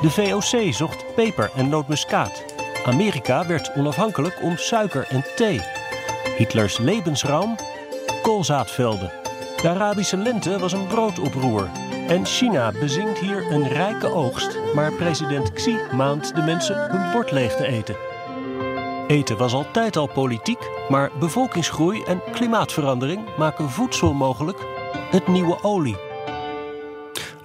De VOC zocht peper en nootmuskaat. Amerika werd onafhankelijk om suiker en thee. Hitlers levensraum? Koolzaadvelden. De Arabische lente was een broodoproer. En China bezingt hier een rijke oogst, maar president Xi maand de mensen hun bord leeg te eten. Eten was altijd al politiek, maar bevolkingsgroei en klimaatverandering maken voedsel mogelijk het nieuwe olie.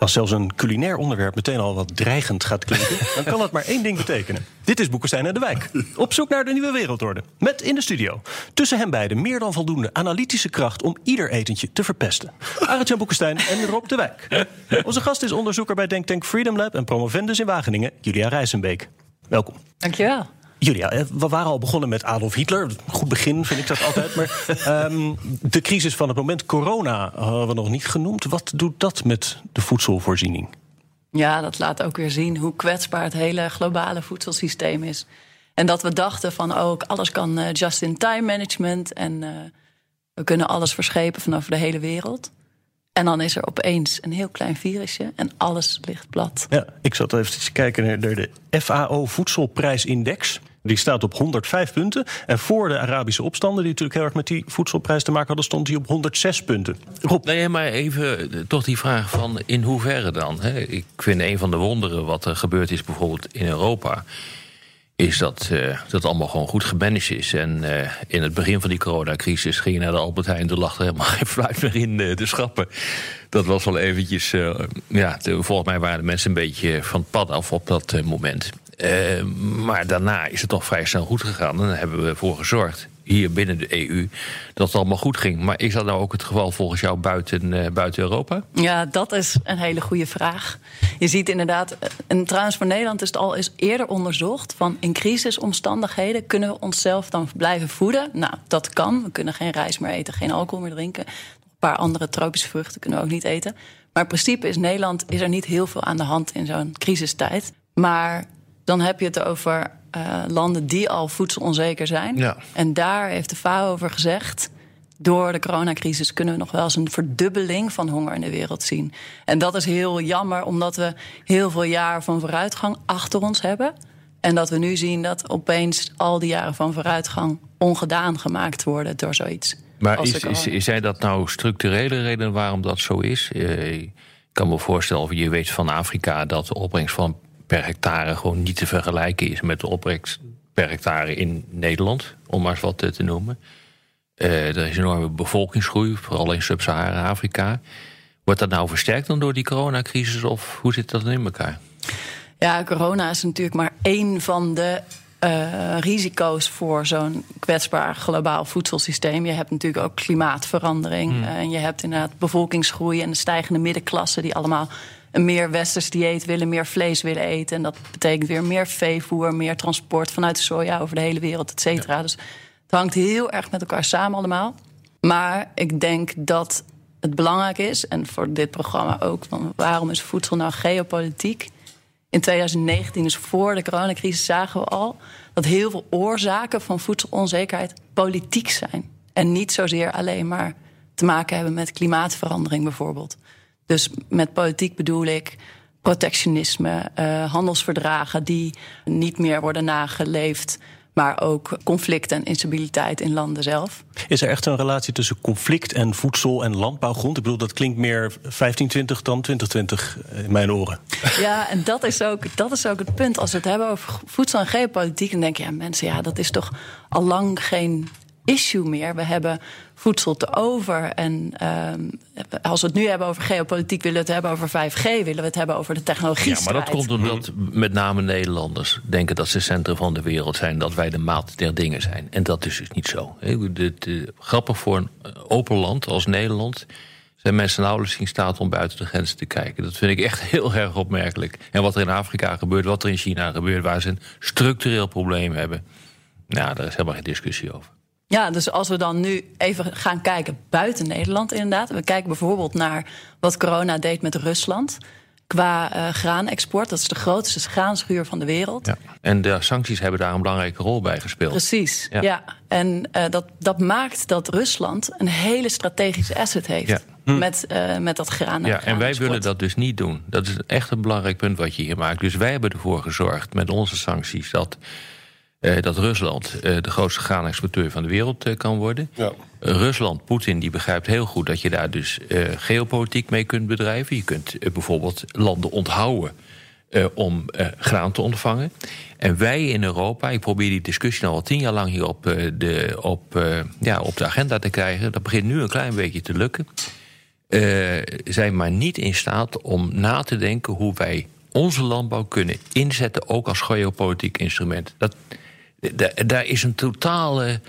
Als zelfs een culinair onderwerp meteen al wat dreigend gaat klinken, dan kan dat maar één ding betekenen. Dit is Boekenstein en de Wijk. Op zoek naar de nieuwe wereldorde. Met in de studio. Tussen hen beiden meer dan voldoende analytische kracht om ieder etentje te verpesten. Arend-Jan Boekenstein en Rob de Wijk. Onze gast is onderzoeker bij Denktank Freedom Lab en promovendus in Wageningen, Julia Rijzenbeek. Welkom. Dankjewel. Julia, eh, we waren al begonnen met Adolf Hitler. Goed begin vind ik dat altijd. Maar um, de crisis van het moment corona hadden we nog niet genoemd. Wat doet dat met de voedselvoorziening? Ja, dat laat ook weer zien hoe kwetsbaar het hele globale voedselsysteem is. En dat we dachten van ook oh, alles kan uh, just-in-time management en uh, we kunnen alles verschepen vanaf de hele wereld. En dan is er opeens een heel klein virusje en alles ligt plat. Ja, ik zat even te kijken naar de FAO Voedselprijsindex. Die staat op 105 punten. En voor de Arabische opstanden, die natuurlijk heel erg met die voedselprijs te maken hadden, stond hij op 106 punten. Nee, maar even eh, toch die vraag van in hoeverre dan? Hè? Ik vind een van de wonderen wat er gebeurd is bijvoorbeeld in Europa is dat uh, dat allemaal gewoon goed gemanaged is. En uh, in het begin van die coronacrisis ging je naar de Albert Heijn... er lag er helemaal geen fluit meer in de schappen. Dat was wel eventjes... ja, volgens mij waren de mensen een beetje van het pad af op dat moment. Maar daarna is het toch vrij snel goed gegaan. En daar hebben we ervoor gezorgd hier binnen de EU dat het allemaal goed ging. Maar is dat nou ook het geval volgens jou buiten, uh, buiten Europa? Ja, dat is een hele goede vraag. Je ziet inderdaad, en trouwens voor Nederland is het al eens eerder onderzocht... van in crisisomstandigheden kunnen we onszelf dan blijven voeden? Nou, dat kan. We kunnen geen rijst meer eten, geen alcohol meer drinken. Een paar andere tropische vruchten kunnen we ook niet eten. Maar in principe is Nederland is er niet heel veel aan de hand in zo'n crisistijd. Maar dan heb je het over uh, landen die al voedselonzeker zijn. Ja. En daar heeft de FAO over gezegd. Door de coronacrisis kunnen we nog wel eens een verdubbeling van honger in de wereld zien. En dat is heel jammer, omdat we heel veel jaar van vooruitgang achter ons hebben. En dat we nu zien dat opeens al die jaren van vooruitgang ongedaan gemaakt worden door zoiets. Maar is, is, is, zij dat nou structurele reden waarom dat zo is? Uh, ik kan me voorstellen, of je weet van Afrika dat de opbrengst van per hectare gewoon niet te vergelijken is met de opbrengst per hectare in Nederland, om maar eens wat te noemen. Uh, er is een enorme bevolkingsgroei, vooral in Sub-Sahara-Afrika. Wordt dat nou versterkt dan door die coronacrisis of hoe zit dat dan in elkaar? Ja, corona is natuurlijk maar één van de uh, risico's voor zo'n kwetsbaar globaal voedselsysteem. Je hebt natuurlijk ook klimaatverandering. Hmm. Uh, en je hebt inderdaad bevolkingsgroei en de stijgende middenklasse, die allemaal een meer westers dieet willen, meer vlees willen eten. En dat betekent weer meer veevoer, meer transport vanuit de soja over de hele wereld, et cetera. Dus het hangt heel erg met elkaar samen allemaal. Maar ik denk dat het belangrijk is, en voor dit programma ook, van waarom is voedsel nou geopolitiek? In 2019, dus voor de coronacrisis, zagen we al dat heel veel oorzaken van voedselonzekerheid politiek zijn. En niet zozeer alleen maar te maken hebben met klimaatverandering bijvoorbeeld. Dus met politiek bedoel ik protectionisme, uh, handelsverdragen die niet meer worden nageleefd. Maar ook conflict en instabiliteit in landen zelf. Is er echt een relatie tussen conflict en voedsel en landbouwgrond? Ik bedoel, dat klinkt meer 1520 dan 2020 in mijn oren. Ja, en dat is ook, dat is ook het punt. Als we het hebben over voedsel en geopolitiek, dan denk je, ja, mensen, ja, dat is toch al lang geen issue meer. We hebben voedsel te over. En uh, als we het nu hebben over geopolitiek, willen we het hebben over 5G, willen we het hebben over de technologie. Ja, maar dat komt omdat met name Nederlanders denken dat ze centrum van de wereld zijn, dat wij de maat der dingen zijn. En dat is dus niet zo. De, grappig voor een open land als Nederland zijn mensen nauwelijks in staat om buiten de grenzen te kijken. Dat vind ik echt heel erg opmerkelijk. En wat er in Afrika gebeurt, wat er in China gebeurt, waar ze een structureel probleem hebben. Nou, daar is helemaal geen discussie over. Ja, dus als we dan nu even gaan kijken buiten Nederland, inderdaad. We kijken bijvoorbeeld naar wat corona deed met Rusland. Qua uh, graanexport, dat is de grootste graanschuur van de wereld. Ja. En de sancties hebben daar een belangrijke rol bij gespeeld. Precies, ja. ja. En uh, dat, dat maakt dat Rusland een hele strategische asset heeft. Ja. Hm. Met, uh, met dat graan. Ja, en wij willen dat dus niet doen. Dat is echt een belangrijk punt wat je hier maakt. Dus wij hebben ervoor gezorgd met onze sancties dat uh, dat Rusland uh, de grootste graanexporteur van de wereld uh, kan worden. Ja. Rusland, Poetin, die begrijpt heel goed dat je daar dus geopolitiek mee kunt bedrijven. Je kunt bijvoorbeeld landen onthouden om graan te ontvangen. En wij in Europa, ik probeer die discussie al tien jaar lang hier op, de, op, ja, op de agenda te krijgen. Dat begint nu een klein beetje te lukken. zijn maar niet in staat om na te denken hoe wij onze landbouw kunnen inzetten, ook als geopolitiek instrument. Dat, daar is een totale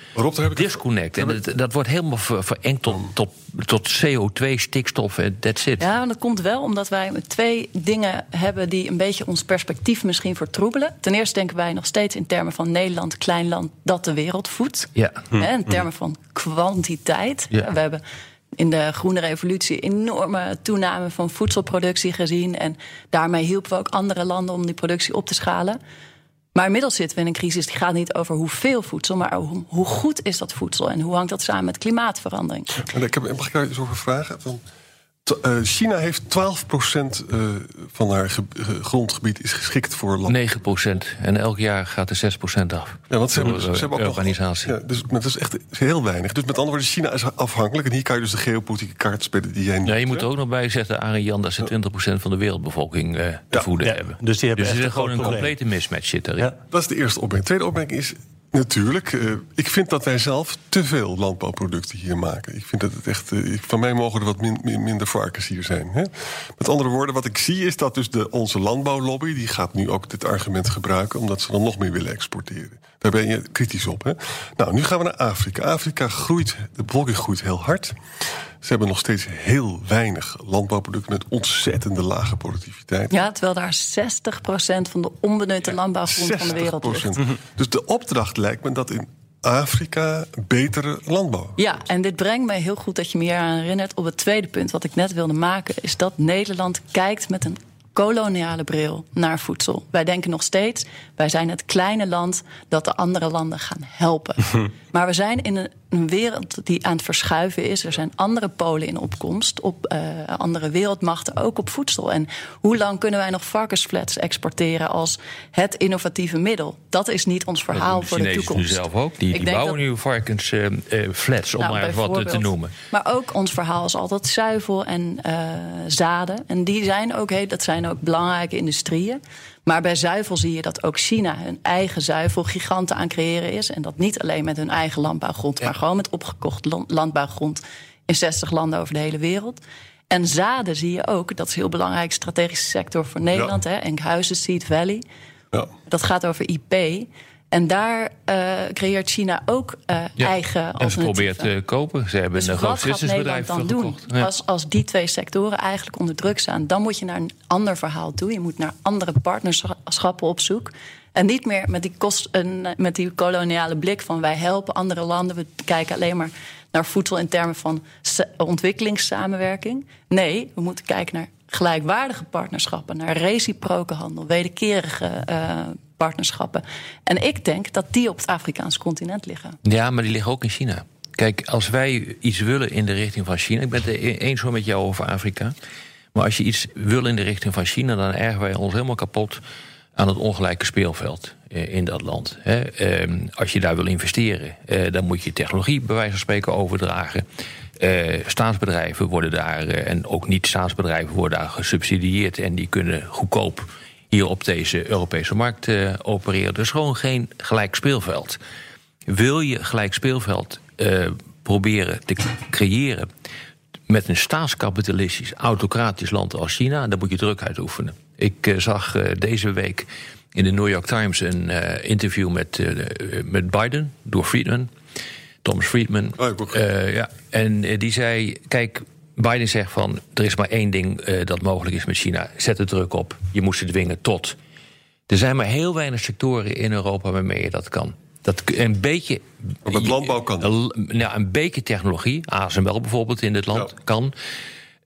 disconnect. En dat, dat, wordt helemaal verengd tot, tot, tot CO2, stikstof en that's it. Ja, dat komt wel omdat wij twee dingen hebben... die een beetje ons perspectief misschien vertroebelen. Ten eerste denken wij nog steeds in termen van Nederland, klein land... dat de wereld voedt. Ja. Hm. in termen van kwantiteit. Ja. We hebben in de groene revolutie enorme toename van voedselproductie gezien. En daarmee hielpen we ook andere landen om die productie op te schalen. Maar inmiddels zitten we in een crisis die gaat niet over hoeveel voedsel, maar hoe, hoe goed is dat voedsel en hoe hangt dat samen met klimaatverandering. En ik heb, over vragen? Van, China heeft 12% uh, van haar grondgebied is geschikt voor land. 9%. En elk jaar gaat er 6% af. Ja, want ze hebben, ze hebben ook organisatie. Nog, ja, dus dat is echt heel weinig. Dus met andere woorden, China is afhankelijk. En hier kan je dus de geopolitieke kaart spelen die jij Ja, je moet er ook nog bij zeggen, Jan, dat ze 20% van de wereldbevolking uh, te voeden hebben. Dus, die hebben dus er is gewoon een complete mismatch zit erin. Dat is de eerste opmerking. De tweede opmerking is Natuurlijk. Uh, ik vind dat wij zelf te veel landbouwproducten hier maken. Ik vind dat het echt. Uh, van mij mogen er wat min, minder varkens hier zijn. Hè? Met andere woorden, wat ik zie is dat dus de, onze landbouwlobby. die gaat nu ook dit argument gebruiken. omdat ze dan nog meer willen exporteren. Daar ben je kritisch op. Hè? Nou, nu gaan we naar Afrika. Afrika groeit. De bevolking groeit heel hard. Ze hebben nog steeds heel weinig landbouwproducten met ontzettende lage productiviteit. Ja, terwijl daar 60% van de onbenutte landbouwgrond van de wereld ligt. Dus de opdracht lijkt me dat in Afrika betere landbouw. Ja, en dit brengt mij heel goed dat je me hier aan herinnert op het tweede punt wat ik net wilde maken. Is dat Nederland kijkt met een koloniale bril naar voedsel. Wij denken nog steeds, wij zijn het kleine land dat de andere landen gaan helpen. maar we zijn in een, een, wereld die aan het verschuiven is. Er zijn andere polen in opkomst, op uh, andere wereldmachten, ook op voedsel. En hoe lang kunnen wij nog varkensflats exporteren als het innovatieve middel? Dat is niet ons verhaal voor de toekomst. nu zelf ook. Die, die bouwen dat... nu varkensflats, uh, om nou, maar wat te noemen. Maar ook ons verhaal is altijd zuivel en uh, zaden. En die zijn ook, dat zijn ook belangrijke industrieën. Maar bij zuivel zie je dat ook China hun eigen zuivelgiganten aan creëren is. En dat niet alleen met hun eigen landbouwgrond, maar gewoon met opgekocht landbouwgrond in 60 landen over de hele wereld. En zaden zie je ook, dat is een heel belangrijk strategische sector voor Nederland. Ja. Hè, Enkhuizen, Seed Valley. Ja. Dat gaat over IP. En daar uh, creëert China ook uh, ja. eigen En ze probeert te kopen. Ze hebben dus een groot vissersbedrijf dan doen? Ja. Als, als die twee sectoren eigenlijk onder druk staan... dan moet je naar een ander verhaal toe. Je moet naar andere partnerschappen op zoek. En niet meer met die, kost, met die koloniale blik van... wij helpen andere landen, we kijken alleen maar naar voedsel... in termen van ontwikkelingssamenwerking. Nee, we moeten kijken naar gelijkwaardige partnerschappen... naar reciproke handel, wederkerige uh, partnerschappen. En ik denk dat die op het Afrikaanse continent liggen. Ja, maar die liggen ook in China. Kijk, als wij iets willen in de richting van China. Ik ben het e- eens zo met jou over Afrika. Maar als je iets wil in de richting van China, dan ergen wij ons helemaal kapot aan het ongelijke speelveld eh, in dat land. Ehm, als je daar wil investeren, eh, dan moet je technologie bij wijze van spreken overdragen. Eh, staatsbedrijven worden daar, en ook niet-staatsbedrijven worden daar gesubsidieerd en die kunnen goedkoop hier op deze Europese markt uh, opereren. Dus gewoon geen gelijk speelveld. Wil je gelijk speelveld uh, proberen te creëren met een staatskapitalistisch, autocratisch land als China, dan moet je druk uitoefenen. Ik zag deze week in de New York Times een interview met, met Biden door Friedman. Thomas Friedman. Oh, ja, en die zei: Kijk, Biden zegt van er is maar één ding eh, dat mogelijk is met China. Zet de druk op. Je moet ze dwingen tot. Er zijn maar heel weinig sectoren in Europa waarmee je dat kan. Dat een beetje. Maar met landbouw kan nou, een beetje technologie, ASML bijvoorbeeld in dit land Ja. kan.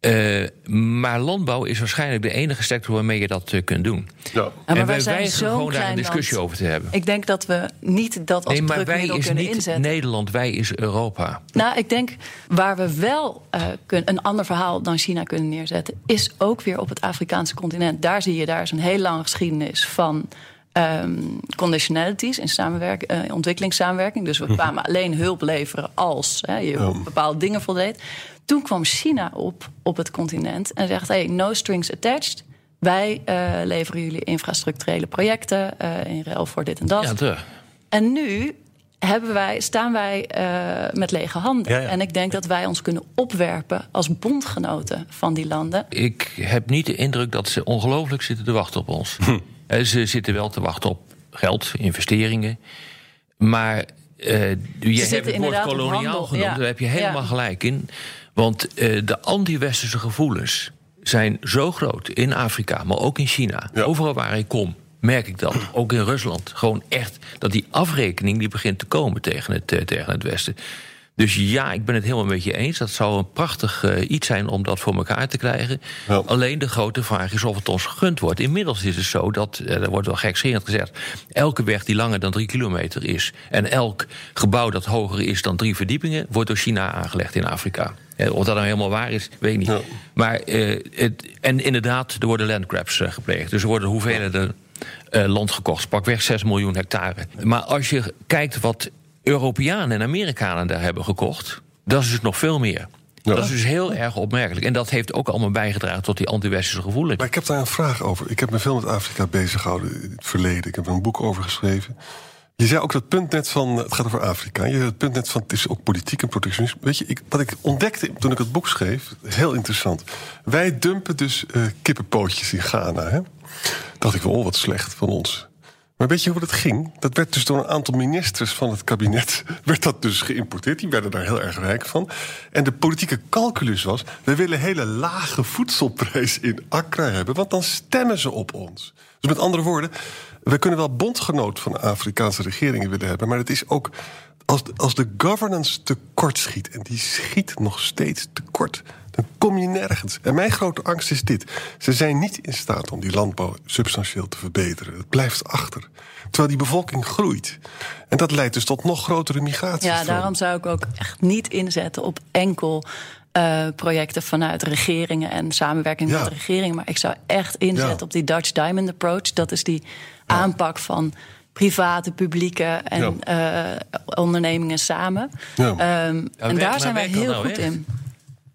Eh, maar landbouw is waarschijnlijk de enige sector waarmee je dat eh, kunt doen. Ja. En wij wij zijn gewoon daar een klein discussie land. over te hebben. Ik denk dat we niet dat als nee, maar wij is kunnen niet inzetten. Nederland, wij is Europa. Nou, ik denk waar we wel eh, kun- een ander verhaal dan China kunnen neerzetten, is ook weer op het Afrikaanse continent. Daar zie je, daar is een hele lange geschiedenis van ehm, conditionalities in samenwerk, eh, ontwikkelingssamenwerking. Dus we kwamen alleen hulp leveren als hè, je Ja. bepaalde dingen voldeed. Toen kwam China op op het continent en zegt: hey, no strings attached. Wij eh, leveren jullie infrastructurele projecten eh, in ruil voor dit en dat. Ja. En nu hebben wij, staan wij eh, met lege handen. Ja, ja. En ik denk dat wij ons kunnen opwerpen als bondgenoten van die landen. Ik heb niet de indruk dat ze ongelooflijk zitten te wachten op ons. Eh, Ze zitten wel te wachten op geld, investeringen. Maar eh je hebt het woord koloniaal handel, genoemd. ja. Daar heb je helemaal Ja. gelijk in. Want eh, de anti-westerse gevoelens zijn zo groot in Afrika, maar ook in China. Ja. Overal waar ik kom, merk ik dat. Ook in Rusland. Gewoon echt dat die afrekening die begint te komen tegen het, eh, tegen het Westen. Dus ja, ik ben het helemaal met je eens. Dat zou een prachtig eh, iets zijn om dat voor elkaar te krijgen. Ja. Alleen de grote vraag is of het ons gegund wordt. Inmiddels is het zo dat, eh, er wordt wel gekscherend gezegd... elke weg die langer dan drie kilometer is... en elk gebouw dat hoger is dan drie verdiepingen... wordt door China aangelegd in Afrika. Eh, Of dat nou helemaal waar is, weet ik niet. Ja. Maar, het, en inderdaad, er worden landgrabs eh, gepleegd. Dus er worden hoeveelheden eh, land gekocht. Pakweg 6 miljoen hectare. Maar als je kijkt wat Europeanen en Amerikanen daar hebben gekocht... dat is dus nog veel meer. Ja. Dat is dus heel erg opmerkelijk. En dat heeft ook allemaal bijgedragen tot die anti-westerse gevoelens. Maar ik heb daar een vraag over. Ik heb me veel met Afrika bezig gehouden in het verleden. Ik heb er een boek over geschreven. Je zei ook dat punt net van, het gaat over Afrika. Je zei het punt net van, het is ook politiek en protectionisme. Weet je, ik, wat ik ontdekte toen ik het boek schreef, heel interessant. Wij dumpen dus eh, kippenpootjes in Ghana. Hè? Dacht ik wel, oh, wat slecht van ons. Maar weet je hoe dat ging? Dat werd dus door een aantal ministers van het kabinet... werd dat dus geïmporteerd. Die werden daar heel erg rijk van. En de politieke calculus was... we willen hele lage voedselprijs in Accra hebben... want dan stemmen ze op ons. Dus met andere woorden... we kunnen wel bondgenoot van Afrikaanse regeringen willen hebben... maar het is ook... Als als de governance tekort schiet... en die schiet nog steeds tekort... dan kom je nergens. En mijn grote angst is dit. Ze zijn niet in staat om die landbouw substantieel te verbeteren. Het blijft achter. Terwijl die bevolking groeit. En dat leidt dus tot nog grotere migratie. Ja, daarom zou ik ook echt niet inzetten op enkel eh, projecten vanuit regeringen en samenwerking Ja. met de regering. Maar ik zou echt inzetten Ja. op die Dutch Diamond Approach. Dat is die aanpak van private, publieke en eh, ondernemingen samen. Ja. Ehm, en werkt- daar zijn wij heel nou goed echt? in.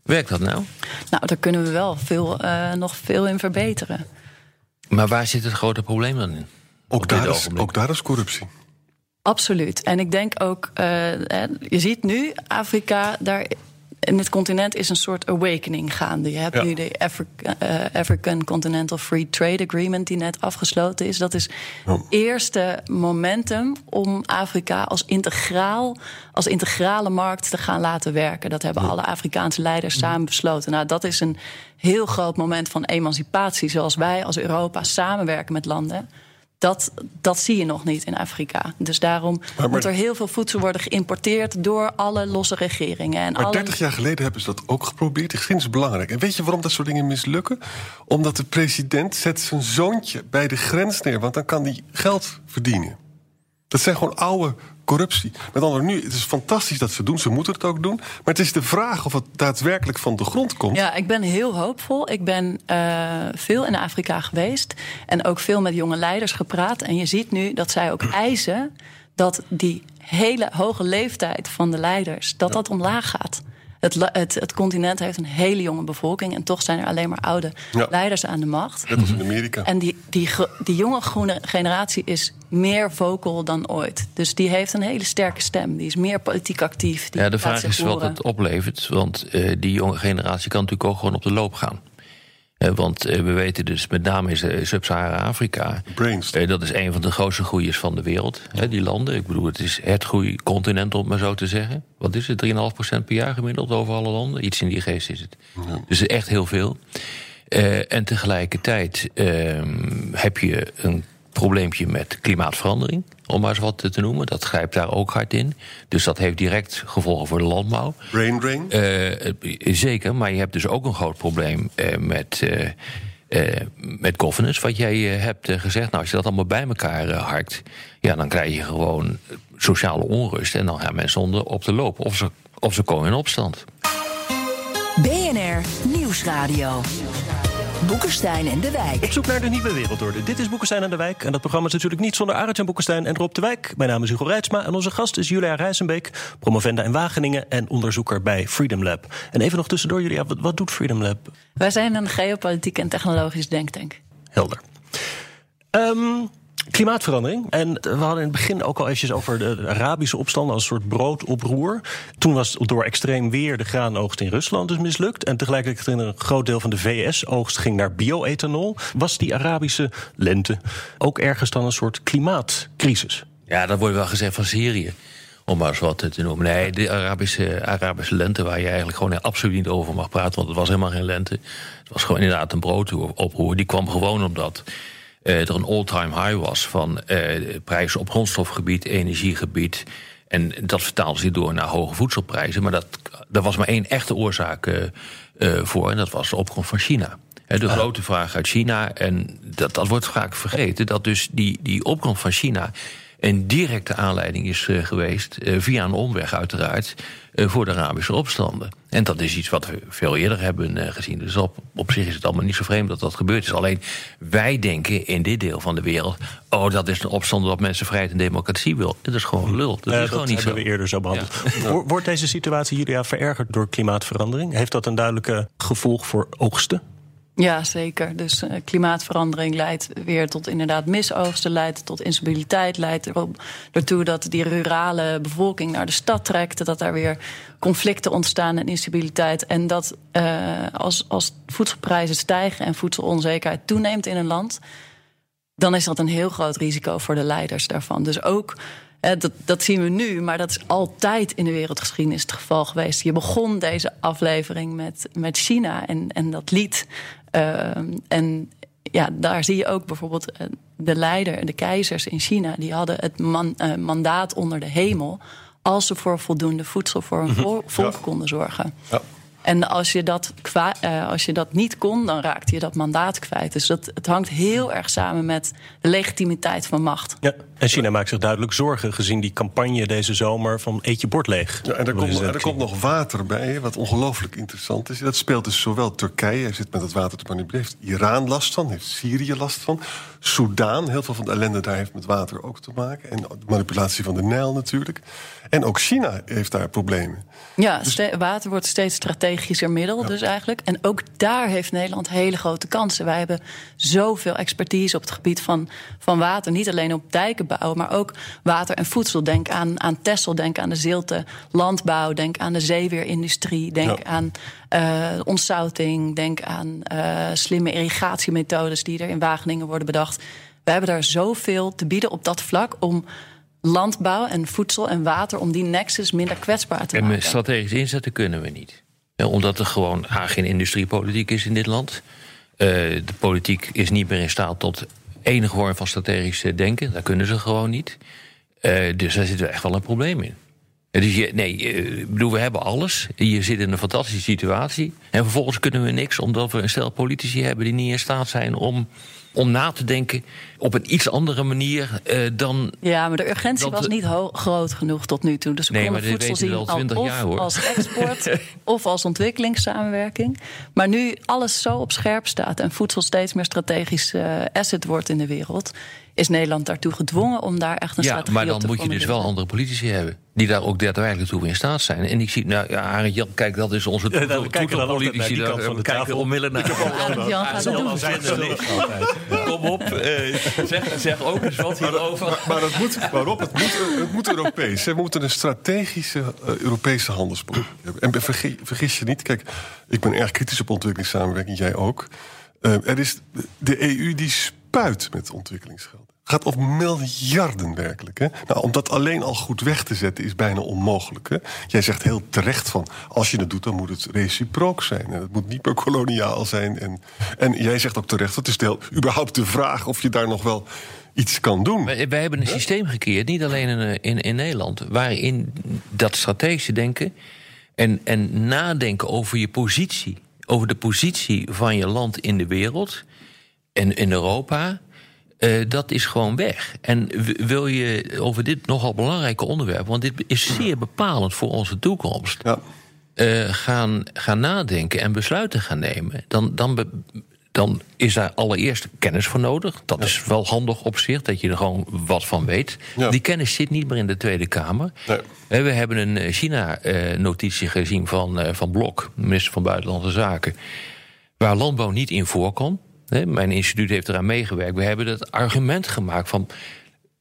Werkt dat nou? Nou, daar kunnen we wel veel, eh, nog veel in verbeteren. Maar waar zit het grote probleem dan in? ook, daar is, ook daar is corruptie. Absoluut. En ik denk ook, eh, hè, je ziet nu Afrika, daar in het continent is een soort awakening gaande. Je hebt Ja. nu de Africa, eh, African Continental Free Trade Agreement die net afgesloten is. Dat is het eerste momentum om Afrika als integraal, als integrale markt te gaan laten werken. Dat hebben alle Afrikaanse leiders samen besloten. Nou, dat is een heel groot moment van emancipatie, zoals wij als Europa samenwerken met landen. Dat, dat zie je nog niet in Afrika. Dus daarom maar- moet er heel veel voedsel worden geïmporteerd door alle losse regeringen. En Maar alle... 30 jaar geleden hebben ze dat ook geprobeerd. Die geschiedenis is belangrijk. En weet je waarom dat soort dingen mislukken? Omdat de president zet zijn zoontje bij de grens neer. Want dan kan hij geld verdienen. Dat zijn gewoon oude corruptie. Met andere nu, het is fantastisch dat ze het doen. Ze moeten het ook doen. Maar het is de vraag of het daadwerkelijk van de grond komt. Ja, ik ben heel hoopvol. Ik ben eh, veel in Afrika geweest en ook veel met jonge leiders gepraat. En je ziet nu dat zij ook eisen dat die hele hoge leeftijd van de leiders, dat dat omlaag gaat. Het, het, het continent heeft een hele jonge bevolking en toch zijn er alleen maar oude Ja. leiders aan de macht. Net als in Amerika. En die, die, die jonge groene generatie is meer vocal dan ooit. Dus die heeft een hele sterke stem. Die is meer politiek actief. Die Ja, de vraag is wat het oplevert. Want eh, die jonge generatie kan natuurlijk ook gewoon op de loop gaan. Want we weten dus met name in Sub-Sahara-Afrika. dat is een van de grootste groeiers van de wereld. die landen. Ik bedoel, het is het groeicontinent, om maar zo te zeggen. Wat is het? 3,5% per jaar gemiddeld over alle landen? Iets in die geest is het. Ja. Dus echt heel veel. en tegelijkertijd ehm, heb je een probleempje met klimaatverandering, om maar eens wat te noemen. Dat grijpt daar ook hard in. Dus dat heeft direct gevolgen voor de landbouw. Brain drain? Uh, zeker, maar je hebt dus ook een groot probleem uh, met. Uh, met governance, wat jij hebt gezegd. Nou, als je dat allemaal bij elkaar harkt, ja, dan krijg je gewoon sociale onrust. En dan gaan mensen onder op de loop. Of ze, of ze komen in opstand. BNR Nieuwsradio. Boekenstein en de Wijk. Op zoek naar de nieuwe wereldorde. Dit is Boekenstein en de Wijk. En dat programma is natuurlijk niet zonder Arend Boekenstein en Rob de Wijk. Mijn naam is Hugo Reitsma en onze gast is Julia Rijzenbeek, promovenda in Wageningen en onderzoeker bij Freedom Lab. En even nog tussendoor, Julia, wat, wat doet Freedom Lab? Wij zijn een geopolitiek en technologisch denktank. Helder. Um, Klimaatverandering. En we hadden in het begin ook al eventjes over de Arabische opstand als een soort broodoproer. Toen was door extreem weer de graanoogst in Rusland dus mislukt. En tegelijkertijd een groot deel van de VS-oogst ging naar bioethanol. Was die Arabische lente ook ergens dan een soort klimaatcrisis? Ja, dat wordt wel gezegd van Syrië. Om maar eens wat te noemen. Nee, de Arabische, Arabische lente, waar je eigenlijk gewoon absoluut niet over mag praten, want het was helemaal geen lente. Het was gewoon inderdaad een broodoproer. Die kwam gewoon omdat er een all-time high was van uh, prijzen op grondstofgebied, energiegebied. En dat vertaalde zich door naar hoge voedselprijzen. Maar dat, daar was maar één echte oorzaak uh, voor, en dat was de opkomst van China. De grote vraag uit China, en dat, dat wordt vaak vergeten, dat dus die, die opkomst van China een directe aanleiding is geweest, via een omweg uiteraard, voor de Arabische opstanden. En dat is iets wat we veel eerder hebben gezien. Dus op, op zich is het allemaal niet zo vreemd dat dat gebeurd is. Alleen wij denken in dit deel van de wereld, oh dat is een opstand dat mensen vrijheid en democratie wil. Dat is gewoon lul. Dat is gewoon niet hebben we eerder zo behandeld. Wordt deze situatie, Julia, verergerd door klimaatverandering? Heeft dat een duidelijke gevolg voor oogsten? Ja, zeker. Dus uh, klimaatverandering leidt weer tot inderdaad misoogsten, leidt tot instabiliteit, leidt ertoe dat die rurale bevolking naar de stad trekt, dat daar weer conflicten ontstaan en instabiliteit. En dat uh, als, als voedselprijzen stijgen en voedselonzekerheid toeneemt in een land, dan is dat een heel groot risico voor de leiders daarvan. Dus ook dat, dat, zien we nu, maar dat is altijd in de wereldgeschiedenis het geval geweest. Je begon deze aflevering met, met China en, en dat lied en ja, daar zie je ook bijvoorbeeld eh, de leider, de keizers in China, die hadden het uh, mandaat onder de hemel als ze voor voldoende voedsel voor hun mhm. volk konden zorgen. Ja. En als je, dat uh, als je dat niet kon, dan raakte je dat mandaat kwijt. Dus dat, het hangt heel erg samen met de legitimiteit van macht. Ja, en China maakt zich duidelijk zorgen gezien die campagne deze zomer van eet je bord leeg. Ja, en er, komt, er komt nog water bij, wat ongelooflijk interessant is. Dat speelt dus zowel Turkije, zit met het water te manipuleren, heeft Iran last van, heeft Syrië last van. Soudaan, heel veel van de ellende daar heeft met water ook te maken. En de manipulatie van de Nijl natuurlijk. En ook China heeft daar problemen. Ja, dus... water wordt steeds strategischer middel, dus eigenlijk. En ook daar heeft Nederland hele grote kansen. Wij hebben zoveel expertise op het gebied van, van water. Niet alleen op dijken bouwen, maar ook water en voedsel. Denk aan, aan Texel, denk aan de zilte landbouw, denk aan de zeeweerindustrie, denk aan uh, ontzouting, denk aan uh, slimme irrigatiemethodes die er in Wageningen worden bedacht. We hebben daar zoveel te bieden op dat vlak om landbouw en voedsel en water om die nexus minder kwetsbaar te maken. En strategisch inzetten kunnen we niet. omdat er gewoon geen industriepolitiek is in dit land. Uh, de politiek is niet meer in staat tot enige vorm van strategisch denken. Daar kunnen ze gewoon niet. Uh, dus daar zit er echt wel een probleem in. Dus je, nee, bedoel, we hebben alles. Je zit in een fantastische situatie. En vervolgens kunnen we niks, omdat we een stel politici hebben die niet in staat zijn om om na te denken op een iets andere manier uh, dan. Ja, maar de urgentie was niet groot genoeg tot nu toe. Dus we nee, konden voedsel zien al, of jaar, hoor. als export of als ontwikkelingssamenwerking. Maar nu alles zo op scherp staat en voedsel steeds meer strategisch uh, asset wordt in de wereld is Nederland daartoe gedwongen om daar echt een ja, strategie te Ja, maar dan moet je dus wel andere politici hebben. Die daar ook daadwerkelijk toe in staat zijn. En ik zie, nou ja, Arend Jan, kijk, dat is onze ja, we kijken politici. Daar, van de kijken onmiddellijk naar. Arend Jan gaat het. Kom op, uh, zeg, zeg ook eens wat hierover. Maar, maar, dat moet, waarop? Het moet, het moet Europees. We moeten een strategische uh, Europese handelspolitiek hebben. En vergis, vergis je niet, kijk, ik ben erg kritisch op ontwikkelingssamenwerking, jij ook. Eh, er is de EU die spuit met ontwikkelingsgeld. Gaat om miljarden werkelijk. Hè? Nou, om dat alleen al goed weg te zetten is bijna onmogelijk. Hè? Jij zegt heel terecht van, als je het doet, dan moet het reciprook zijn. En het moet niet meer koloniaal zijn. En, en jij zegt ook terecht, het is de, überhaupt de vraag of je daar nog wel iets kan doen. Wij, wij hebben een systeem gecreëerd, niet alleen in, in, in Nederland, waarin dat strategische denken en, en nadenken over je positie, over de positie van je land in de wereld en in Europa. Uh, dat is gewoon weg. En wil je over dit nogal belangrijke onderwerp, want dit is zeer bepalend voor onze toekomst, ja. uh, gaan, gaan nadenken en besluiten gaan nemen, dan, dan be, dan is daar allereerst kennis voor nodig. Dat is wel handig op zich, dat je er gewoon wat van weet. Die kennis zit niet meer in de Tweede Kamer. Nee. We hebben een China-notitie gezien van, van Blok, minister van Buitenlandse Zaken, waar landbouw niet in voorkomt. Mijn instituut heeft eraan meegewerkt. We hebben het argument gemaakt van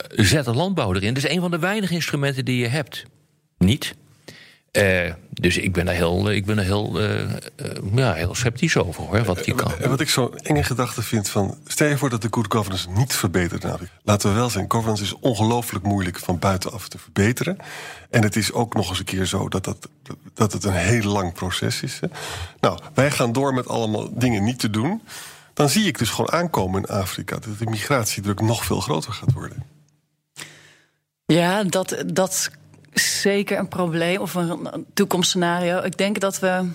zet de landbouw erin. Dat is een van de weinige instrumenten die je hebt. Niet. Uh, dus ik ben daar heel, ik ben daar heel, uh, uh, ja, heel sceptisch over hoor, wat die kan. En wat ik zo'n enge gedachte vind van... stel je voor dat de good governance niet verbetert. Nou, laten we wel zijn, governance is ongelooflijk moeilijk van buitenaf te verbeteren. En het is ook nog eens een keer zo dat, dat, dat het een heel lang proces is. Hè. Nou, wij gaan door met allemaal dingen niet te doen. Dan zie ik dus gewoon aankomen in Afrika... dat de migratiedruk nog veel groter gaat worden. Ja, dat, dat zeker een probleem of een toekomstscenario. Ik denk dat we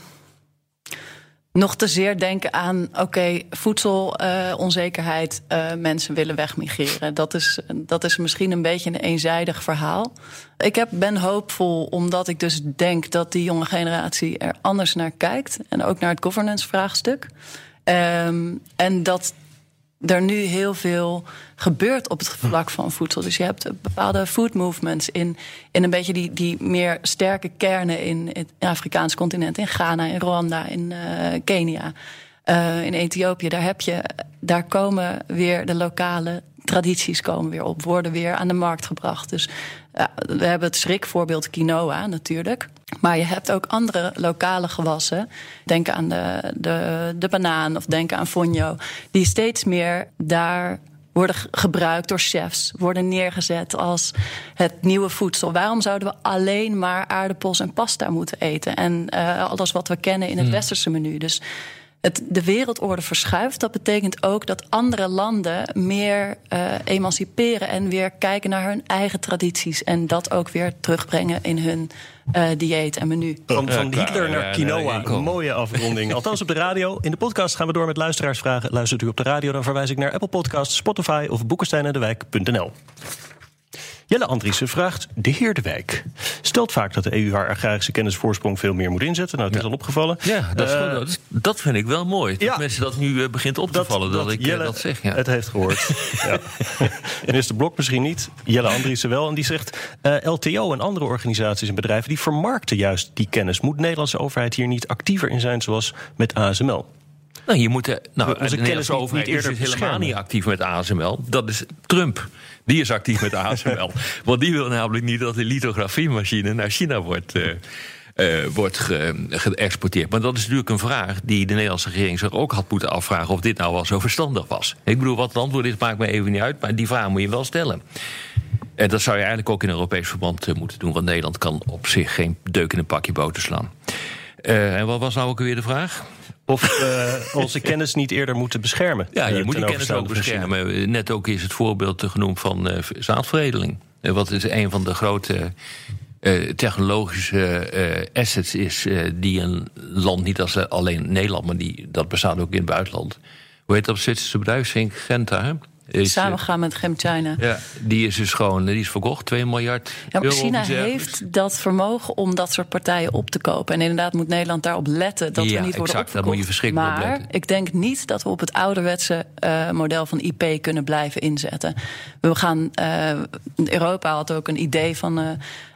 nog te zeer denken aan, oké, voedselonzekerheid, uh, uh, mensen willen wegmigreren. Dat is, dat is misschien een beetje een eenzijdig verhaal. Ik heb, ben hoopvol omdat ik dus denk dat die jonge generatie er anders naar kijkt. En ook naar het governance vraagstuk. Um, en dat er nu heel veel gebeurt op het vlak van voedsel. Dus je hebt bepaalde food movements in, in een beetje die, die meer sterke kernen in het Afrikaanse continent, in Ghana, in Rwanda, in uh, Kenia, uh, in Ethiopië. Daar heb je, daar komen weer de lokale tradities komen weer op, worden weer aan de markt gebracht. Dus we hebben het schrikvoorbeeld quinoa natuurlijk. Maar je hebt ook andere lokale gewassen. Denk aan de, de, de banaan of denk aan fonio. Die steeds meer daar worden gebruikt door chefs, worden neergezet als het nieuwe voedsel. Waarom zouden we alleen maar aardappels en pasta moeten eten? En uh, alles wat we kennen in het hmm. westerse menu. Dus het, de wereldorde verschuift. Dat betekent ook dat andere landen meer uh, emanciperen en weer kijken naar hun eigen tradities. En dat ook weer terugbrengen in hun uh, dieet en menu. Van, van Hitler naar quinoa. Een mooie afronding. Althans op de radio. In de podcast gaan we door met luisteraarsvragen. Luistert u op de radio, dan verwijs ik naar Apple Podcasts, Spotify of boekensteinendewijk.nl. Jelle Andriessen vraagt de heer De Wijk. Stelt vaak dat de EU haar agrarische kennisvoorsprong veel meer moet inzetten. Nou, het is al opgevallen. Ja, dat, uh, dat, vind ik wel mooi. Dat mensen dat nu uh, begint op te vallen dat, dat ik Jelle, dat zeg. Ja. Het heeft gehoord. ja. Minister Blok misschien niet. Jelle Andriessen wel. En die zegt uh, LTO en andere organisaties en bedrijven... die vermarkten juist die kennis. Moet de Nederlandse overheid hier niet actiever in zijn zoals met ASML? Nou, je moet de, nou, de Nederlandse overheid niet eerder is helemaal niet actief met ASML. Dat is Trump. Die is actief met ASML. Want die wil namelijk niet dat de lithografiemachine naar China wordt. Uh, uh, wordt ge, geëxporteerd. Maar dat is natuurlijk een vraag die de Nederlandse regering zich ook had moeten afvragen of dit nou wel zo verstandig was. Ik bedoel, wat het antwoord is, maakt me even niet uit, maar die vraag moet je wel stellen. En dat zou je eigenlijk ook in Europees verband uh, moeten doen, want Nederland kan op zich geen deuk in een pakje boter slaan. en wat was nou ook weer de vraag? Of onze kennis niet eerder moeten beschermen. Ja, je uh, moet die kennis ook beschermen. Net ook is het voorbeeld genoemd van zaadveredeling. wat is een van de grote technologische assets is... die een land, niet als alleen Nederland, maar die, dat bestaat ook in het buitenland... Hoe heet dat Zwitserse bedrijf? Genta, is, Samen gaan met China. Ja, die is dus gewoon die is verkocht, 2 miljard. Ja, maar China heeft dat vermogen om dat soort partijen op te kopen. En inderdaad moet Nederland daarop letten dat ja, we niet worden exact, opgekocht. moet je verschrikkelijk maar letten. ik denk niet dat we op het ouderwetse uh, model van IP kunnen blijven inzetten. We gaan, uh, Europa had ook een idee van... Uh,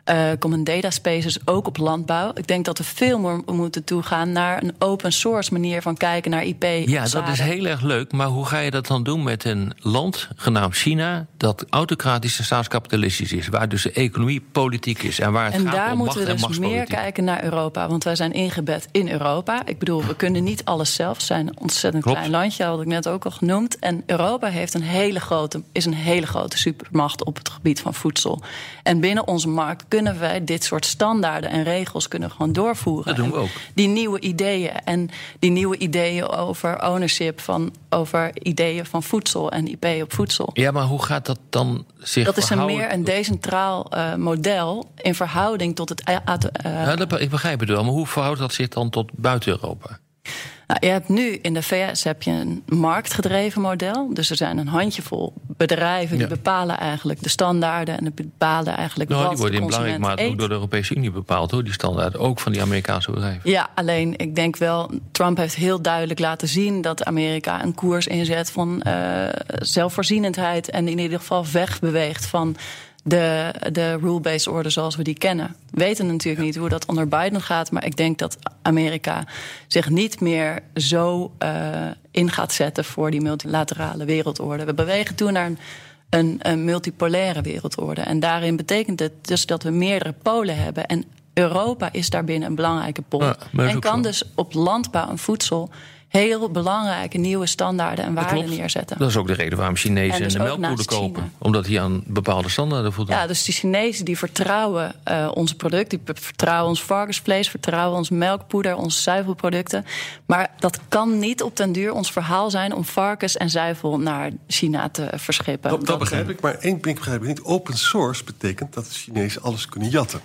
uh, common data spaces, ook op landbouw. Ik denk dat we veel meer moeten toegaan naar een open source manier van kijken naar IP. Ja, dat is heel erg leuk. Maar hoe ga je dat dan doen met een land genaamd China, dat autocratisch en staatskapitalistisch is, waar dus de economie politiek is en waar het en gaat daar om moeten macht we dus meer kijken naar Europa, want wij zijn ingebed in Europa. Ik bedoel, we kunnen niet alles zelf. We zijn een ontzettend Klopt. klein landje, had ik net ook al genoemd. En Europa heeft een hele grote, is een hele grote supermacht op het gebied van voedsel. En binnen onze markt kunnen wij dit soort standaarden en regels kunnen gewoon doorvoeren. Dat doen we En ook. Die nieuwe ideeën en die nieuwe ideeën over ownership van over ideeën van voedsel en IP op voedsel. Ja, maar hoe gaat dat dan zich Dat is een meer een decentraal eh, model in verhouding tot het. eh, Ja, dat, ik begrijp het wel, maar hoe verhoudt dat zich dan tot buiten Europa? Nou, je hebt nu in de VS heb je een marktgedreven model. Dus er zijn een handjevol bedrijven die Ja. bepalen eigenlijk de standaarden en bepalen eigenlijk Nou, wat die worden de in belangrijke mate ook door de Europese Unie bepaald, hoor, die standaard. Ook van die Amerikaanse bedrijven. Ja, alleen ik denk wel, Trump heeft heel duidelijk laten zien dat Amerika een koers inzet van eh, zelfvoorzienendheid en in ieder geval wegbeweegt van de, de rule-based order zoals we die kennen. We weten natuurlijk niet hoe dat onder Biden gaat, maar ik denk dat Amerika zich niet meer zo eh, in gaat zetten voor die multilaterale wereldorde. We bewegen toe naar een een, een multipolaire wereldorde. En daarin betekent het dus dat we meerdere polen hebben. En Europa is daarbinnen een belangrijke pol. Ja, en kan zo. dus op landbouw en voedsel heel belangrijke nieuwe standaarden en waarden neerzetten. Dat is ook de reden waarom Chinezen En dus de melkpoeder kopen. Omdat die aan bepaalde standaarden voldoen. Ja, dus die Chinezen die vertrouwen eh, onze producten, die vertrouwen ons varkensvlees, vertrouwen ons melkpoeder, onze zuivelproducten. Maar dat kan niet op den duur ons verhaal zijn om varkens en zuivel naar China te verschippen. Dat, dat begrijp ik, maar één ding begrijp ik niet. Open source betekent dat de Chinezen alles kunnen jatten.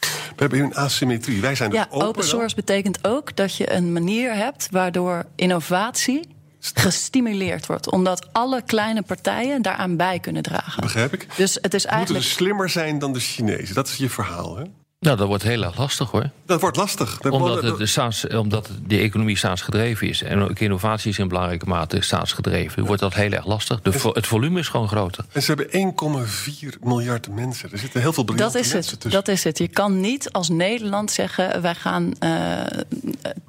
We hebben een asymmetrie. Wij zijn Ja, open. open dan. source betekent ook dat je een manier hebt waardoor innovatie gestimuleerd wordt. Omdat alle kleine partijen daaraan bij kunnen dragen. Begrijp ik. Dus het is moeten eigenlijk. dus slimmer zijn dan de Chinezen. Dat is je verhaal, hè? Nou, dat wordt heel erg lastig hoor. Dat wordt lastig. Dat Omdat, het de staats, omdat de economie staatsgedreven is. En ook innovatie is in belangrijke mate staatsgedreven. Wordt dat heel erg lastig. De het volume is gewoon groter. En ze hebben 1,4 miljard mensen. Er zitten heel veel Dat briljante is, mensen het, tussen. dat is het. Je kan niet als Nederland zeggen: wij gaan eh,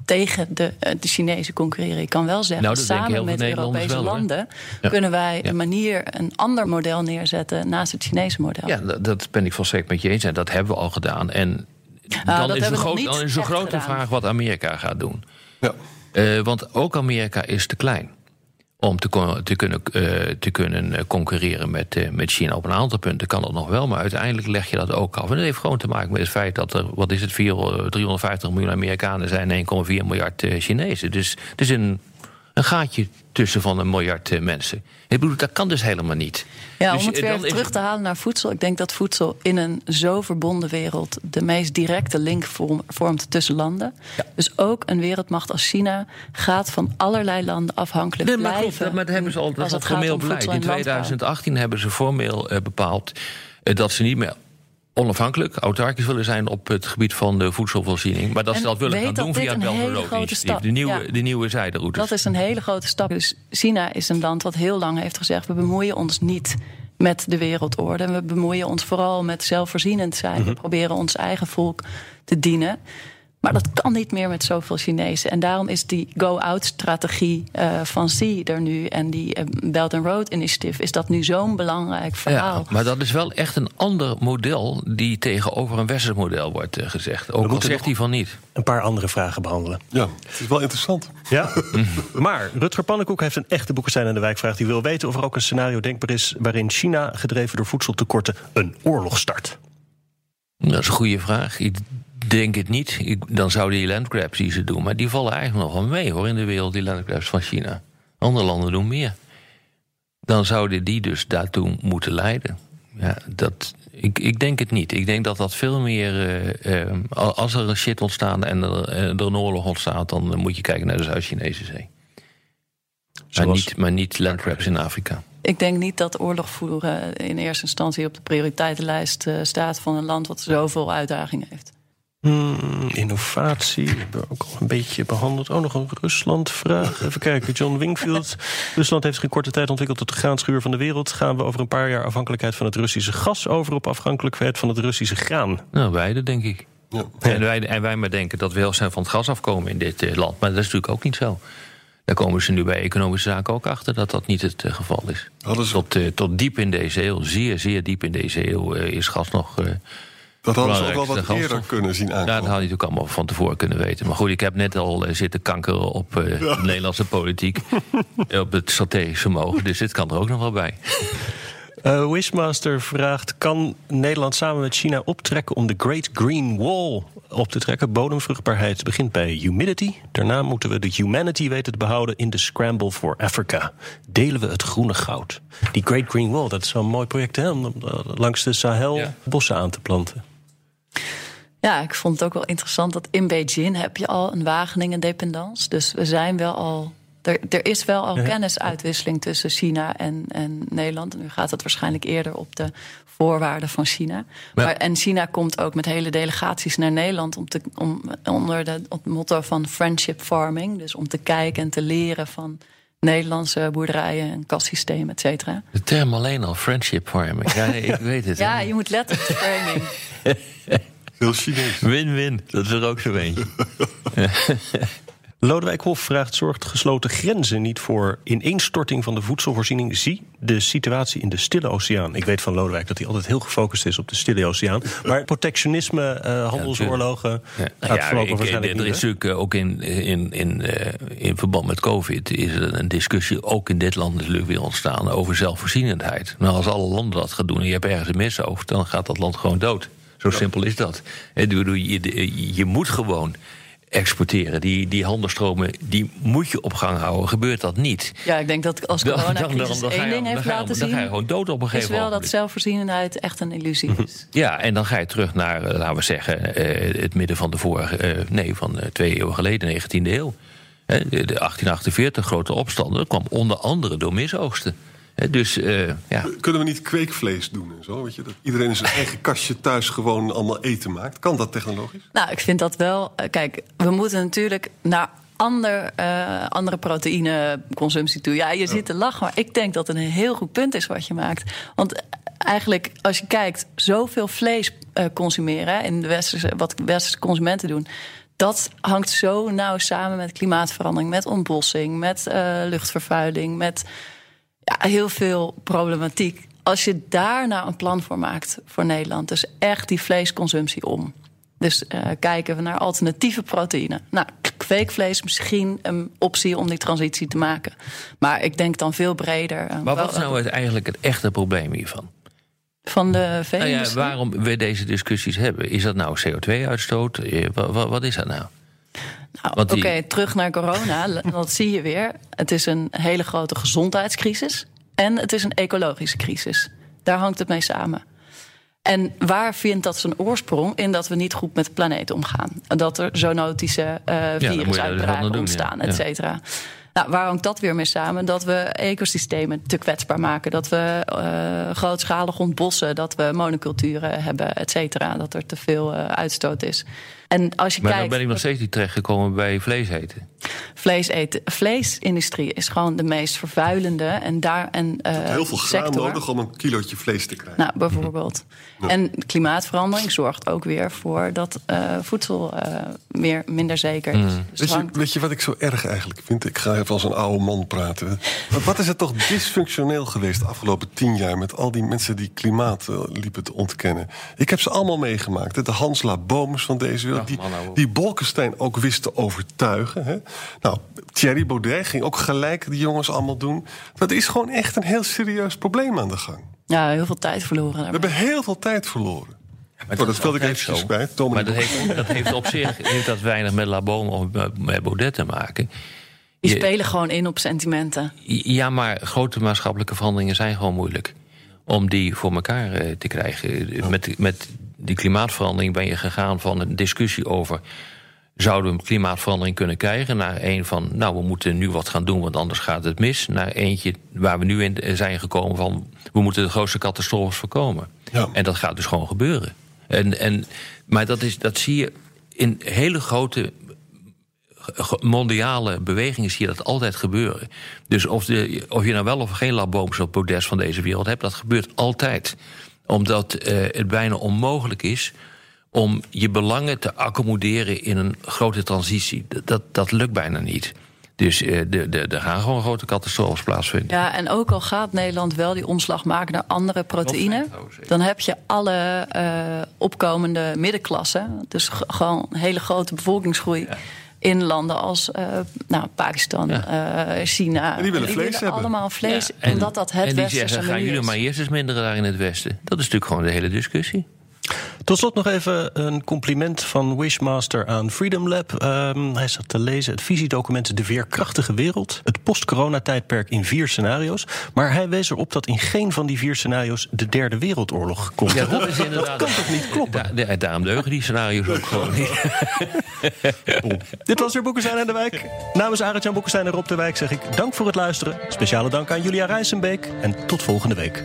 tegen de, eh, de Chinezen concurreren. Je kan wel zeggen: Nou, dat samen met Europese wel, landen Ja. kunnen wij Ja. een manier, een ander model neerzetten naast het Chinese model. Ja, dat, dat ben ik volstrekt met je eens. En dat hebben we al gedaan. En dat dan, is groot, dan de echt grote gedaan. vraag wat Amerika gaat doen. Ja. Eh, want ook Amerika is te klein om te, kon- te kunnen, eh, te kunnen eh, concurreren met, eh, met China. Op een aantal punten kan dat nog wel, maar uiteindelijk leg je dat ook af. En dat heeft gewoon te maken met het feit dat er, wat is het, 4, 350 miljoen Amerikanen zijn en 1,4 miljard Chinezen. Dus er is een, een gaatje tussen van een miljard eh, mensen. Ik bedoel, dat kan dus helemaal niet. Ja, Dus, om het eh, weer is- terug te halen naar voedsel. Ik denk dat voedsel in een zo verbonden wereld de meest directe link vorm- vormt tussen landen. Dus ook een wereldmacht als China gaat van allerlei landen afhankelijk Nee, maar blijven. dat, maar dat hebben ze al, dat formeel beleid. In en landbouw. 2018 hebben ze formeel eh, bepaald dat ze niet meer onafhankelijk, autarkisch willen zijn op het gebied van de voedselvoorziening. Maar dat ze dat willen gaan dat doen via het stap- de nieuwe, ja. de nieuwe zijderoutes. Dat is een hele grote stap. Dus China is een land wat heel lang heeft gezegd: we bemoeien ons niet met de wereldorde. We bemoeien ons vooral met zelfvoorzienend zijn. Mhm. We proberen ons eigen volk te dienen. Maar dat kan niet meer met zoveel Chinezen. En daarom is die go-out-strategie eh, van Xi er nu... en die eh, Belt and Road Initiative... is dat nu zo'n belangrijk verhaal. Ja, maar dat is wel echt een ander model die tegenover een westers model wordt eh, gezegd. Ook al zegt nog- hij van niet. Een paar andere vragen behandelen. ja, het is wel interessant. Ja, maar Rutger Pannenkoek heeft een echte Boekenstein aan de wijkvraag. Die wil weten of er ook een scenario denkbaar is... waarin China, gedreven door voedseltekorten, een oorlog start. Dat is een goede vraag. Ik denk het niet. Ik, dan zouden die landgrabs die ze doen... maar die vallen eigenlijk nog wel mee hoor in de wereld, die landgrabs van China. Andere landen doen meer. Dan zouden die dus daartoe moeten leiden. Ja, dat, ik, ik denk het niet. Ik denk dat dat veel meer... eh, eh, als er een shit ontstaan en er, eh, er een oorlog ontstaat... dan moet je kijken naar de Zuid-Chinese zee. Maar niet, maar niet landgrabs in Afrika. Ik denk niet dat oorlog voeren in eerste instantie... op de prioriteitenlijst staat van een land... wat zoveel uitdagingen heeft. Hmm, innovatie hebben we ook al een beetje behandeld. Oh, nog een Rusland-vraag. Even kijken, John Wingfield. Rusland heeft zich in korte tijd ontwikkeld tot de graanschuur van de wereld. Gaan we over een paar jaar afhankelijkheid van het Russische gas over op afhankelijkheid van het Russische graan? Nou, beide denk ik. Ja. En, wij, en wij maar denken dat we heel snel van het gas afkomen in dit eh, land. Maar dat is natuurlijk ook niet zo. Daar komen ze nu bij economische zaken ook achter dat dat niet het eh, geval is. Ze, Tot, eh, tot diep in deze eeuw, zeer, zeer diep in deze eeuw, is gas nog. Dat hadden ze ook wel wat eerder grondstof. kunnen zien ja, dat aankomen. had je natuurlijk allemaal van tevoren kunnen weten. Maar goed, ik heb net al eh, zitten kankeren op eh, de Nederlandse politiek. op het strategisch vermogen. Dus dit kan er ook nog wel bij. Eh, Wishmaster vraagt: Kan Nederland samen met China optrekken om de Great Green Wall op te trekken? Bodemvruchtbaarheid begint bij humidity. Daarna moeten we de humanity weten te behouden in de Scramble for Africa. Delen we het groene goud? Die Great Green Wall, dat is zo'n mooi project hè, om langs de Sahel Ja. bossen aan te planten. Ja, ik vond het ook wel interessant dat in Beijing heb je al een Wageningen dependance. Dus we zijn wel al. Er, er is wel al kennisuitwisseling tussen China en, en Nederland. En nu gaat het waarschijnlijk eerder op de voorwaarden van China. Maar- Maar, en China komt ook met hele delegaties naar Nederland om te, om, onder de, het motto van friendship farming. Dus om te kijken en te leren van Nederlandse boerderijen en kassystemen, et cetera. De term alleen al, friendship farming. Ja, ik weet het. Ja, je moet letten op de framing. Heel Chinees. Win-win, dat is er ook zo eentje. Lodewijk Hof vraagt: Zorgt gesloten grenzen niet voor ineenstorting van de voedselvoorziening? Zie de situatie in de Stille Oceaan. Ik weet van Lodewijk dat hij altijd heel gefocust is op de Stille Oceaan. Maar protectionisme, eh, handelsoorlogen. Ja, gaat nou ja, voorlopig ik- waarschijnlijk er niet, is natuurlijk eh, ook in, in, in, eh, in verband met COVID is er een discussie, ook in dit land natuurlijk weer ontstaan, over zelfvoorzienendheid. Nou, als alle landen dat gaan doen en je hebt ergens een mishoofd, dan gaat dat land gewoon dood. Zo simpel is dat. Je, je moet gewoon exporteren. Die, die handelstromen, die moet je op gang houden. Gebeurt dat niet? Ja, ik denk dat als Dan- dan- coronacrisis dan- dan ga één ding heeft laten Dan ga je zien... gewoon dood op een is gegeven wel moment. dat zelfvoorzienendheid echt een illusie is. Ja, en dan ga je terug naar, eh, laten we zeggen, eh, het midden van de vorige, eh, nee, van twee eeuwen geleden, 19e eeuw. De de 1848 grote opstanden, dat kwam onder andere door misoogsten. Hè, dus eh, ja, Kunnen we niet kweekvlees doen en zo? Weet je, dat iedereen in zijn eigen kastje thuis gewoon allemaal eten maakt. Kan dat technologisch? Nou, ik vind dat wel... eh, Kijk, we moeten natuurlijk naar ander, eh, andere proteïneconsumptie toe. Ja, je zit te lachen, maar ik denk dat het een heel goed punt is wat je maakt. Want eigenlijk, als je kijkt, zoveel vlees eh, consumeren... hè, in de westerse, wat westerse consumenten doen... dat hangt zo nauw samen met klimaatverandering, met ontbossing... met eh, luchtvervuiling, met ja, heel veel problematiek. Als je daar nou een plan voor maakt voor Nederland, dus echt die vleesconsumptie om. Dus eh, kijken we naar alternatieve proteïne. Nou, kweekvlees misschien een optie om die transitie te maken. Maar ik denk dan veel breder. eh, maar wat is nou het- eigenlijk het echte probleem hiervan? Van de Nou ja, vee waarom we deze discussies hebben? Is dat nou CO2-uitstoot? Eh, wa- wa- Wat is dat nou? Nou, Oké, terug naar corona. Dat zie je weer. Het is een hele grote gezondheidscrisis. En het is een ecologische crisis. Daar hangt het mee samen. En waar vindt dat zijn oorsprong? In dat we niet goed met de planeet omgaan. Dat er zoonotische aan virusuitbraken ja. ontstaan, Ja. et cetera. Nou, waar hangt dat weer mee samen? Dat we ecosystemen te kwetsbaar maken. Dat we eh, grootschalig ontbossen. Dat we monoculturen hebben, et cetera. Dat er te veel eh, uitstoot is. En als je Maar kijkt, dan ben ik nog steeds niet terechtgekomen bij vlees eten. vlees eten. Vleesindustrie is gewoon de meest vervuilende en daar en eh, Heel veel graan sector. nodig om een kilootje vlees te krijgen. Nou, bijvoorbeeld. En klimaatverandering zorgt ook weer voor dat eh, voedsel eh, meer, minder zeker is. Dus het Weet je, hangt- weet je wat ik zo erg eigenlijk vind? Ik ga even als een oude man praten. Wat, wat is het toch dysfunctioneel geweest de afgelopen tien jaar... met al die mensen die klimaat liepen te ontkennen. Ik heb ze allemaal meegemaakt. De Hansla Boomers van deze wereld. Ja, die, die Bolkestein ook wist te overtuigen. Hè. Nou, Thierry Baudet ging ook gelijk die jongens allemaal doen. Dat is gewoon echt een heel serieus probleem aan de gang. ja, heel veel tijd verloren. We hebben heel veel tijd verloren. Maar Oh, dat wilde ik zo. bij. Tom Maar dat heeft, dat heeft op zich heeft dat weinig met Labome of met- Baudet te maken. Die Je- spelen gewoon in op sentimenten. Ja, maar grote maatschappelijke veranderingen zijn gewoon moeilijk. Om die voor elkaar eh, te krijgen. Met, met die klimaatverandering ben je gegaan van een discussie over. Zouden we klimaatverandering kunnen krijgen? Naar een van, nou, we moeten nu wat gaan doen, want anders gaat het mis. Naar eentje waar we nu in zijn gekomen van, we moeten de grootste catastrofes voorkomen. Ja. En dat gaat dus gewoon gebeuren. En, en, maar dat, is, dat zie je in hele grote mondiale bewegingen zie je dat altijd gebeuren. Dus of, de, of je nou wel of geen labooms op van deze wereld hebt, dat gebeurt altijd. Omdat uh, het bijna onmogelijk is om je belangen te accommoderen in een grote transitie. Dat, dat lukt bijna niet. Dus uh, de, de, er gaan gewoon grote catastrofes plaatsvinden. Ja, en ook al gaat Nederland wel die omslag maken naar andere proteïnen, dan heb je alle uh, opkomende middenklassen, dus gewoon een hele grote bevolkingsgroei. Ja in landen als uh, nou, Pakistan, ja. uh, China. En die willen vlees hebben. Allemaal vlees, ja. en, omdat dat het en die zeggen, gaan jullie maar eerst eens minderen daar in het Westen. Dat is natuurlijk gewoon de hele discussie. Tot slot nog even een compliment van Wishmaster aan Freedom Lab. Um, hij zat te lezen het visiedocument De Veerkrachtige Wereld. Het post-corona-tijdperk in vier scenario's. Maar hij wees erop dat in geen van die vier scenario's de derde wereldoorlog komt. Ja, dat, is inderdaad, dat kan toch niet kloppen? Da daarom deugen die scenario's ook gewoon niet. Dit was weer Boekenstein en de Wijk. Namens Arend-Jan Boekenstein en Rob de Wijk zeg ik dank voor het luisteren. Speciale dank aan Julia Rijsenbeek. En tot volgende week.